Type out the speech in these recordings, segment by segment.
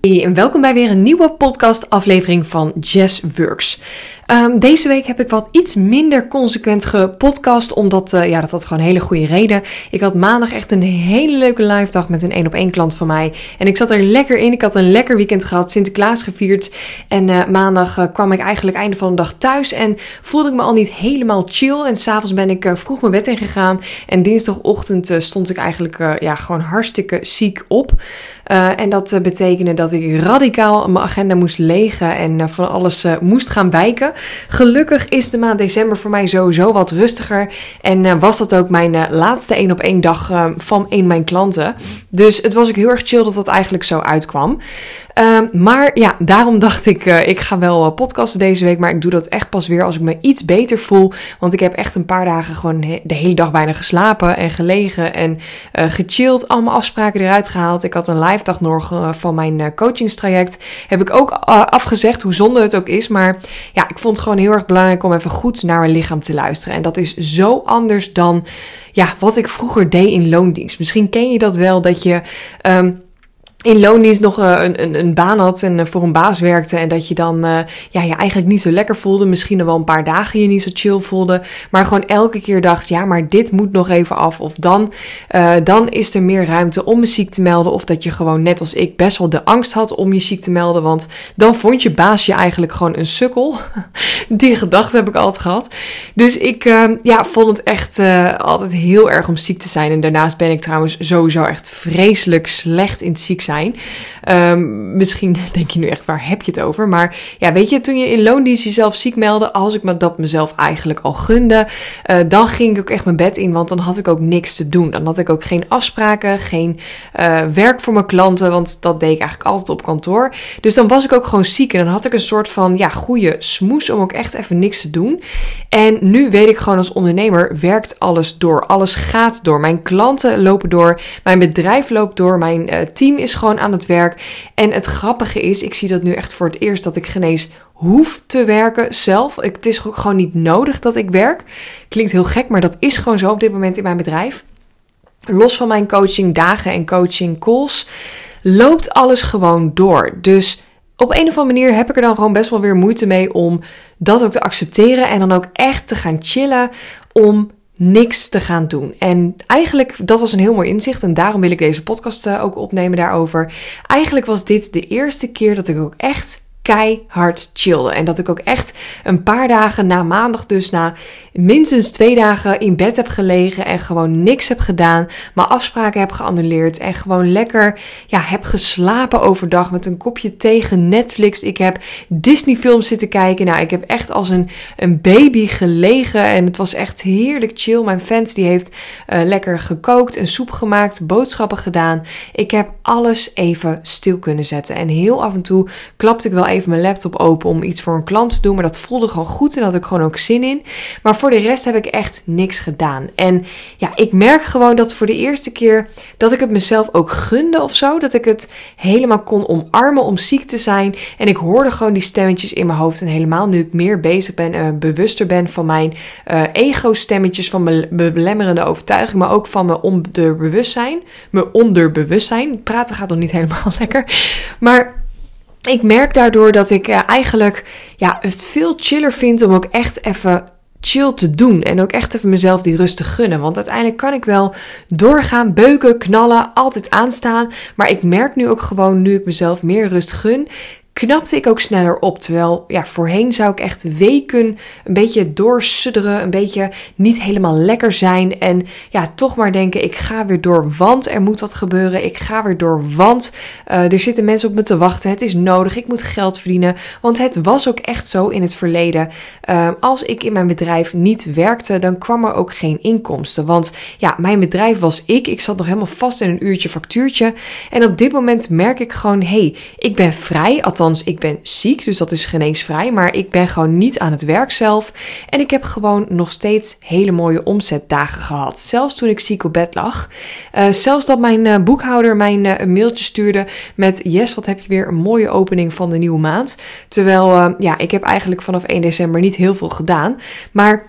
Hey, en welkom bij weer een nieuwe podcast-aflevering van Jazz Works. Um, deze week heb ik wat iets minder consequent gepodcast, omdat uh, ja, dat had gewoon een hele goede reden. Ik had maandag echt een hele leuke live dag met een één op één klant van mij. En ik zat er lekker in. Ik had een lekker weekend gehad, Sinterklaas gevierd. En uh, maandag uh, kwam ik eigenlijk einde van de dag thuis en voelde ik me al niet helemaal chill. En s'avonds ben ik vroeg mijn bed in gegaan. En dinsdagochtend stond ik eigenlijk ja, gewoon hartstikke ziek op. en dat betekende dat ik radicaal mijn agenda moest legen en van alles moest gaan wijken. Gelukkig is de maand december voor mij sowieso wat rustiger. En uh, was dat ook mijn uh, laatste één op één dag uh, van een mijn klanten. Dus het was ook heel erg chill dat dat eigenlijk zo uitkwam. Ehm, maar ja, daarom dacht ik, ik ga wel podcasten deze week. Maar ik doe dat echt pas weer als ik me iets beter voel. Want ik heb echt een paar dagen gewoon de hele dag bijna geslapen en gelegen en gechilled. Allemaal afspraken eruit gehaald. Ik had een live dag nog van mijn coachingstraject. Heb ik ook afgezegd, hoe zonde het ook is. Maar ja, ik vond het gewoon heel erg belangrijk om even goed naar mijn lichaam te luisteren. En dat is zo anders dan ja, wat ik vroeger deed in loondienst. Misschien ken je dat wel, dat je... Um, in loondienst nog uh, een, een, een, baan had en uh, voor een baas werkte. En dat je dan uh, ja, je eigenlijk niet zo lekker voelde. Misschien wel een paar dagen je niet zo chill voelde. Maar gewoon elke keer dacht, ja, maar dit moet nog even af. Of dan, dan is er meer ruimte om me ziek te melden. Of dat je gewoon net als ik best wel de angst had om je ziek te melden. Want dan vond je baas je eigenlijk gewoon een sukkel. Die gedachte heb ik altijd gehad. Dus ik ja, vond het echt altijd heel erg om ziek te zijn. En daarnaast ben ik trouwens sowieso echt vreselijk slecht in het ziek zijn. Um, misschien denk je nu echt, waar heb je het over? Maar ja, weet je, toen je in loondienst jezelf ziek meldde, als ik me dat mezelf eigenlijk al gunde, uh, dan ging ik ook echt mijn bed in, want dan had ik ook niks te doen. Dan had ik ook geen afspraken, geen werk voor mijn klanten, want dat deed ik eigenlijk altijd op kantoor. Dus dan was ik ook gewoon ziek en dan had ik een soort van, ja, goede smoes om ook echt even niks te doen. En nu weet ik gewoon als ondernemer, werkt alles door. Alles gaat door. Mijn klanten lopen door, mijn bedrijf loopt door, mijn uh, team is gewoon aan het werk. En het grappige is, ik zie dat nu echt voor het eerst dat ik genees hoef te werken zelf. Het is gewoon niet nodig dat ik werk. Klinkt heel gek, maar dat is gewoon zo op dit moment in mijn bedrijf. Los van mijn coaching dagen en coaching calls loopt alles gewoon door. Dus op een of andere manier heb ik er dan gewoon best wel weer moeite mee om dat ook te accepteren en dan ook echt te gaan chillen om niks te gaan doen. En eigenlijk, dat was een heel mooi inzicht en daarom wil ik deze podcast uh, ook opnemen daarover. Eigenlijk was dit de eerste keer dat ik ook echt keihard chillen. En dat ik ook echt een paar dagen na maandag, dus na minstens twee dagen in bed heb gelegen en gewoon niks heb gedaan. Mijn afspraken heb geannuleerd en gewoon lekker ja, heb geslapen overdag met een kopje thee Netflix. Ik heb Disney films zitten kijken. Nou, ik heb echt als een, een baby gelegen en het was echt heerlijk chill. Mijn vent die heeft uh, lekker gekookt, een soep gemaakt, boodschappen gedaan. Ik heb alles even stil kunnen zetten. En heel af en toe klapte ik wel even even mijn laptop open om iets voor een klant te doen. Maar dat voelde gewoon goed en had ik gewoon ook zin in. Maar voor de rest heb ik echt niks gedaan. En ja, ik merk gewoon dat voor de eerste keer dat ik het mezelf ook gunde of zo. Dat ik het helemaal kon omarmen om ziek te zijn. En ik hoorde gewoon die stemmetjes in mijn hoofd. En helemaal nu ik meer bezig ben en uh, bewuster ben van mijn uh, ego-stemmetjes, van mijn belemmerende overtuiging, maar ook van mijn onderbewustzijn. Mijn onderbewustzijn. Praten gaat nog niet helemaal lekker. Maar ik merk daardoor dat ik uh, eigenlijk ja, het veel chiller vind om ook echt even chill te doen. En ook echt even mezelf die rust te gunnen. Want uiteindelijk kan ik wel doorgaan, beuken, knallen, altijd aanstaan. Maar ik merk nu ook gewoon, nu ik mezelf meer rust gun, knapte ik ook sneller op. Terwijl ja, voorheen zou ik echt weken een beetje doorsudderen, een beetje niet helemaal lekker zijn. En ja, toch maar denken, ik ga weer door, want er moet wat gebeuren. Ik ga weer door, want uh, er zitten mensen op me te wachten. Het is nodig, ik moet geld verdienen. Want het was ook echt zo in het verleden. Uh, als ik in mijn bedrijf niet werkte, dan kwam er ook geen inkomsten. Want ja, mijn bedrijf was ik. Ik zat nog helemaal vast in een uurtje factuurtje. En op dit moment merk ik gewoon, hé, hey, ik ben vrij, althans ik ben ziek, dus dat is geneesvrij. Maar ik ben gewoon niet aan het werk zelf. En ik heb gewoon nog steeds hele mooie omzetdagen gehad. Zelfs toen ik ziek op bed lag. Uh, zelfs dat mijn uh, boekhouder mijn uh, een mailtje stuurde met... Yes, wat heb je weer een mooie opening van de nieuwe maand. Terwijl, ja, ik heb eigenlijk vanaf 1 december niet heel veel gedaan. Maar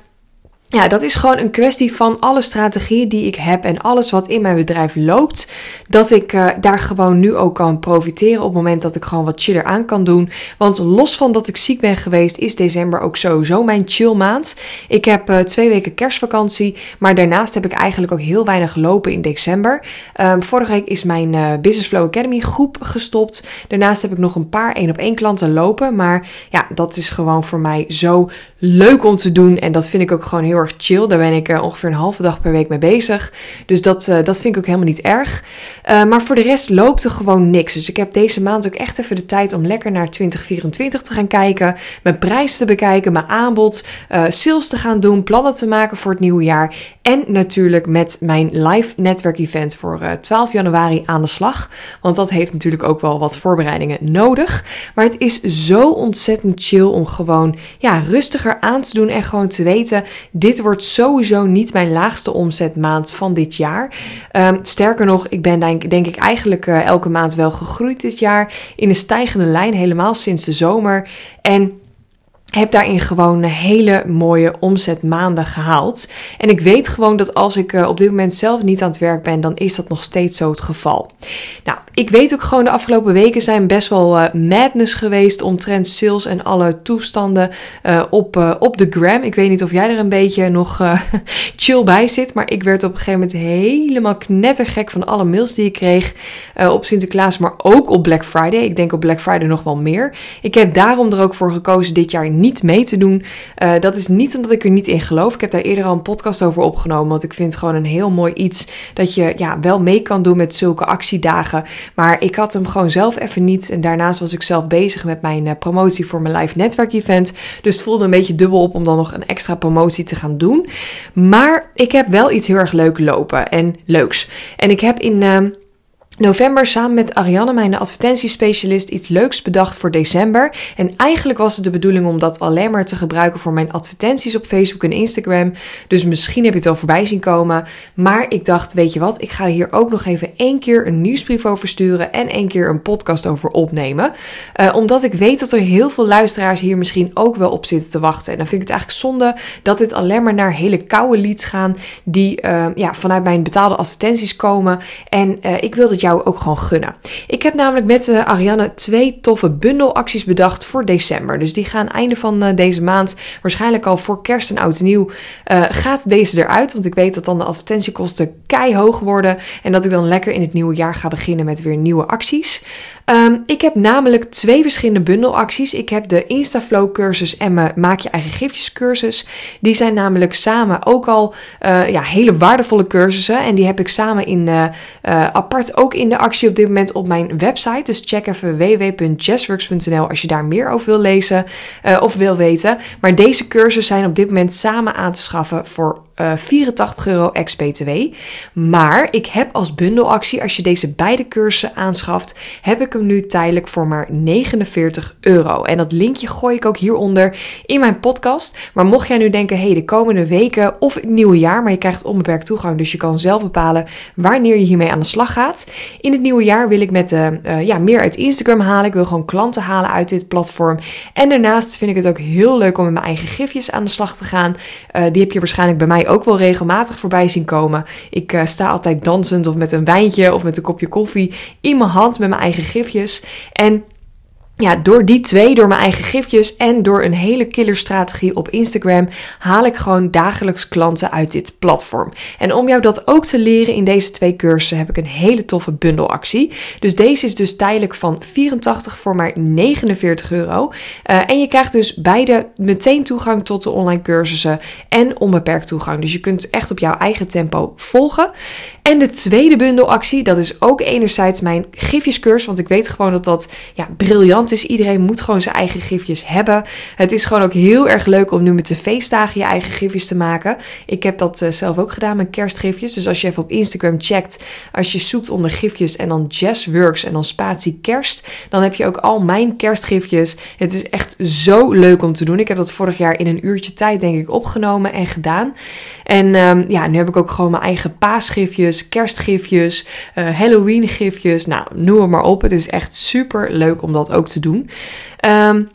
ja, dat is gewoon een kwestie van alle strategieën die ik heb en alles wat in mijn bedrijf loopt, dat ik uh, daar gewoon nu ook kan profiteren op het moment dat ik gewoon wat chiller aan kan doen. Want los van dat ik ziek ben geweest, is december ook sowieso mijn chill maand. Ik heb uh, twee weken kerstvakantie, maar daarnaast heb ik eigenlijk ook heel weinig gelopen in december. Um, vorige week is mijn uh, Business Flow Academy groep gestopt. Daarnaast heb ik nog een paar één op één klanten lopen, maar ja, dat is gewoon voor mij zo leuk om te doen en dat vind ik ook gewoon heel chill. Daar ben ik uh, ongeveer een halve dag per week mee bezig. Dus dat, uh, dat vind ik ook helemaal niet erg. Uh, maar voor de rest loopt er gewoon niks. Dus ik heb deze maand ook echt even de tijd om lekker naar 2024 te gaan kijken. Mijn prijs te bekijken, mijn aanbod, sales te gaan doen, plannen te maken voor het nieuwe jaar. En natuurlijk met mijn live netwerk event voor 12 januari aan de slag. Want dat heeft natuurlijk ook wel wat voorbereidingen nodig. Maar het is zo ontzettend chill om gewoon ja, rustiger aan te doen en gewoon te weten: dit wordt sowieso niet mijn laagste omzetmaand van dit jaar. Um, sterker nog, ik ben denk, denk ik eigenlijk uh, elke maand wel gegroeid dit jaar in een stijgende lijn, helemaal sinds de zomer. En heb daarin gewoon hele mooie omzetmaanden gehaald. En ik weet gewoon dat als ik uh, op dit moment zelf niet aan het werk ben, dan is dat nog steeds zo het geval. Nou, ik weet ook gewoon de afgelopen weken zijn best wel uh, madness geweest omtrent sales en alle toestanden uh, op, op de gram. Ik weet niet of jij er een beetje nog chill bij zit, maar ik werd op een gegeven moment helemaal knettergek van alle mails die ik kreeg op Sinterklaas, maar ook op Black Friday. Ik denk op Black Friday nog wel meer. Ik heb daarom er ook voor gekozen dit jaar niet mee te doen. Uh, dat is niet omdat ik er niet in geloof. Ik heb daar eerder al een podcast over opgenomen. Want ik vind het gewoon een heel mooi iets dat je ja, wel mee kan doen met zulke actiedagen. Maar ik had hem gewoon zelf even niet. En daarnaast was ik zelf bezig met mijn uh, promotie voor mijn live netwerk event. Dus het voelde een beetje dubbel op om dan nog een extra promotie te gaan doen. Maar ik heb wel iets heel erg leuk lopen en leuks. En ik heb in. Uh, november samen met Ariane, mijn advertentiespecialist, iets leuks bedacht voor december. En eigenlijk was het de bedoeling om dat alleen maar te gebruiken voor mijn advertenties op Facebook en Instagram. Dus misschien heb je het al voorbij zien komen. Maar ik dacht, weet je wat, ik ga hier ook nog even één keer een nieuwsbrief over sturen en één keer een podcast over opnemen. Uh, omdat ik weet dat er heel veel luisteraars hier misschien ook wel op zitten te wachten. En dan vind ik het eigenlijk zonde dat dit alleen maar naar hele koude leads gaan die uh, ja, vanuit mijn betaalde advertenties komen. En uh, ik wil dat jij ook gewoon gunnen. Ik heb namelijk met uh, Ariane twee toffe bundelacties bedacht voor december. Dus die gaan einde van uh, deze maand, waarschijnlijk al voor kerst en oud nieuw, uh, gaat deze eruit. Want ik weet dat dan de advertentiekosten keihog worden. En dat ik dan lekker in het nieuwe jaar ga beginnen met weer nieuwe acties. Um, ik heb namelijk twee verschillende bundelacties. Ik heb de Instaflow cursus en mijn Maak je eigen gifjes cursus. Die zijn namelijk samen ook al uh, ja, hele waardevolle cursussen. En die heb ik samen in, uh, uh, apart ook in de actie op dit moment op mijn website. Dus check even www.jazzworks.nl als je daar meer over wil lezen of wil weten. Maar deze cursussen zijn op dit moment samen aan te schaffen voor uh, 84 euro ex-BTW. Maar ik heb als bundelactie, als je deze beide cursussen aanschaft, heb ik hem nu tijdelijk voor maar 49 euro. En dat linkje gooi ik ook hieronder in mijn podcast. Maar mocht jij nu denken, hey, de komende weken of het nieuwe jaar, maar je krijgt onbeperkt toegang, dus je kan zelf bepalen wanneer je hiermee aan de slag gaat. In het nieuwe jaar wil ik met de, uh, ja, meer uit Instagram halen. Ik wil gewoon klanten halen uit dit platform. En daarnaast vind ik het ook heel leuk om met mijn eigen gifjes aan de slag te gaan. Die heb je waarschijnlijk bij mij ook wel regelmatig voorbij zien komen. Ik uh, sta altijd dansend of met een wijntje of met een kopje koffie in mijn hand met mijn eigen gifjes. En ja, door die twee, door mijn eigen gifjes en door een hele killerstrategie op Instagram, haal ik gewoon dagelijks klanten uit dit platform. En om jou dat ook te leren in deze twee cursussen heb ik een hele toffe bundelactie. Dus deze is dus tijdelijk van 84 voor maar 49 euro. Uh, en je krijgt dus beide meteen toegang tot de online cursussen en onbeperkt toegang. Dus je kunt echt op jouw eigen tempo volgen. En de tweede bundelactie, dat is ook enerzijds mijn gifjescursus, want ik weet gewoon dat dat ja, briljant is. Iedereen moet gewoon zijn eigen gifjes hebben. Het is gewoon ook heel erg leuk om nu met de feestdagen je eigen gifjes te maken. Ik heb dat uh, zelf ook gedaan met kerstgifjes. Dus als je even op Instagram checkt, als je zoekt onder gifjes en dan Jazzworks en dan spatie kerst, dan heb je ook al mijn kerstgifjes. Het is echt zo leuk om te doen. Ik heb dat vorig jaar in een uurtje tijd denk ik opgenomen en gedaan. En um, ja, nu heb ik ook gewoon mijn eigen paasgifjes, kerstgifjes, uh, Halloween gifjes. Nou, noem het maar op. Het is echt super leuk om dat ook te doen. Um,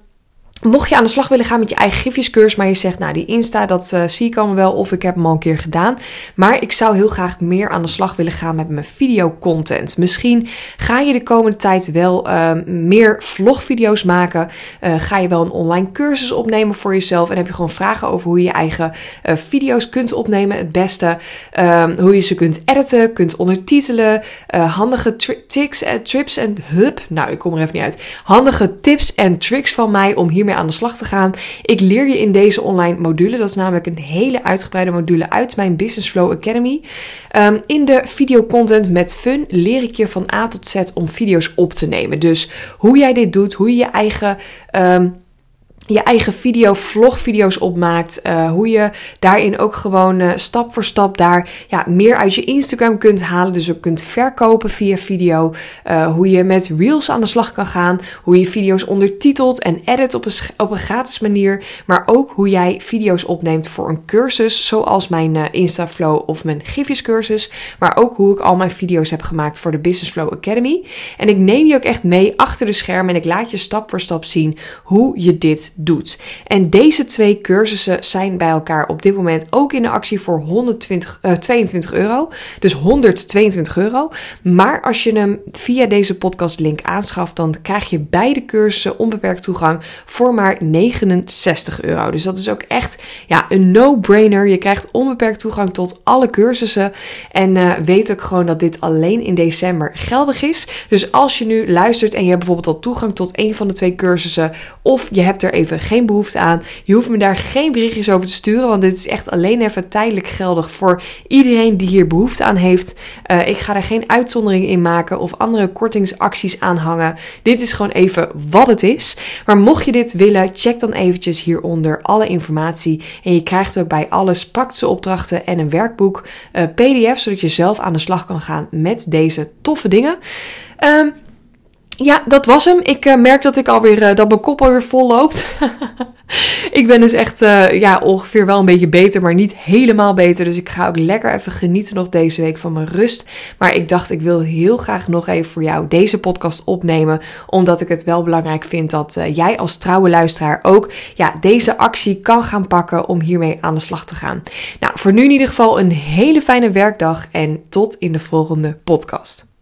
Mocht je aan de slag willen gaan met je eigen gifjescursus, maar je zegt, nou die Insta, dat uh, zie ik allemaal wel, of ik heb hem al een keer gedaan. Maar ik zou heel graag meer aan de slag willen gaan met mijn videocontent. Misschien ga je de komende tijd wel uh, meer vlogvideo's maken. Uh, ga je wel een online cursus opnemen voor jezelf. En heb je gewoon vragen over hoe je je eigen uh, video's kunt opnemen het beste. Ehm, hoe je ze kunt editen, kunt ondertitelen. handige tips en trips en hup. Nou, ik kom er even niet uit. Handige tips en tricks van mij om hiermee aan de slag te gaan. Ik leer je in deze online module, dat is namelijk een hele uitgebreide module uit mijn Business Flow Academy. Um, in de videocontent met fun leer ik je van A tot Z om video's op te nemen. Dus hoe jij dit doet, hoe je je eigen um, je eigen video, vlogvideo's opmaakt. Uh, hoe je daarin ook gewoon uh, stap voor stap daar ja, meer uit je Instagram kunt halen. Dus ook kunt verkopen via video. Uh, hoe je met Reels aan de slag kan gaan. Hoe je video's ondertitelt en edit op een, op een gratis manier. Maar ook hoe jij video's opneemt voor een cursus. Zoals mijn Instaflow of mijn cursus. Maar ook hoe ik al mijn video's heb gemaakt voor de Business Flow Academy. En ik neem je ook echt mee achter de schermen. En ik laat je stap voor stap zien hoe je dit doet. En deze twee cursussen zijn bij elkaar op dit moment ook in de actie voor 120, uh, 22 euro. Dus 122 euro. Maar als je hem via deze podcast link aanschaft, dan krijg je beide cursussen onbeperkt toegang voor maar 69 euro. Dus dat is ook echt ja, een no-brainer. Je krijgt onbeperkt toegang tot alle cursussen. En uh, weet ook gewoon dat dit alleen in december geldig is. Dus als je nu luistert en je hebt bijvoorbeeld al toegang tot een van de twee cursussen, of je hebt er even geen behoefte aan. Je hoeft me daar geen berichtjes over te sturen, want dit is echt alleen even tijdelijk geldig voor iedereen die hier behoefte aan heeft. Uh, ik ga daar geen uitzondering in maken of andere kortingsacties aan hangen. Dit is gewoon even wat het is. Maar mocht je dit willen, check dan eventjes hieronder alle informatie. En je krijgt ook bij alles praktische opdrachten en een werkboek, uh, PDF, zodat je zelf aan de slag kan gaan met deze toffe dingen. Um, ja, dat was hem. Ik uh, merk dat ik alweer uh, dat mijn kop alweer vol loopt. ik ben dus echt uh, ja, ongeveer wel een beetje beter, maar niet helemaal beter. Dus ik ga ook lekker even genieten nog deze week van mijn rust. Maar ik dacht, ik wil heel graag nog even voor jou deze podcast opnemen. Omdat ik het wel belangrijk vind dat jij als trouwe luisteraar ook ja, deze actie kan gaan pakken om hiermee aan de slag te gaan. Nou, voor nu in ieder geval een hele fijne werkdag en tot in de volgende podcast.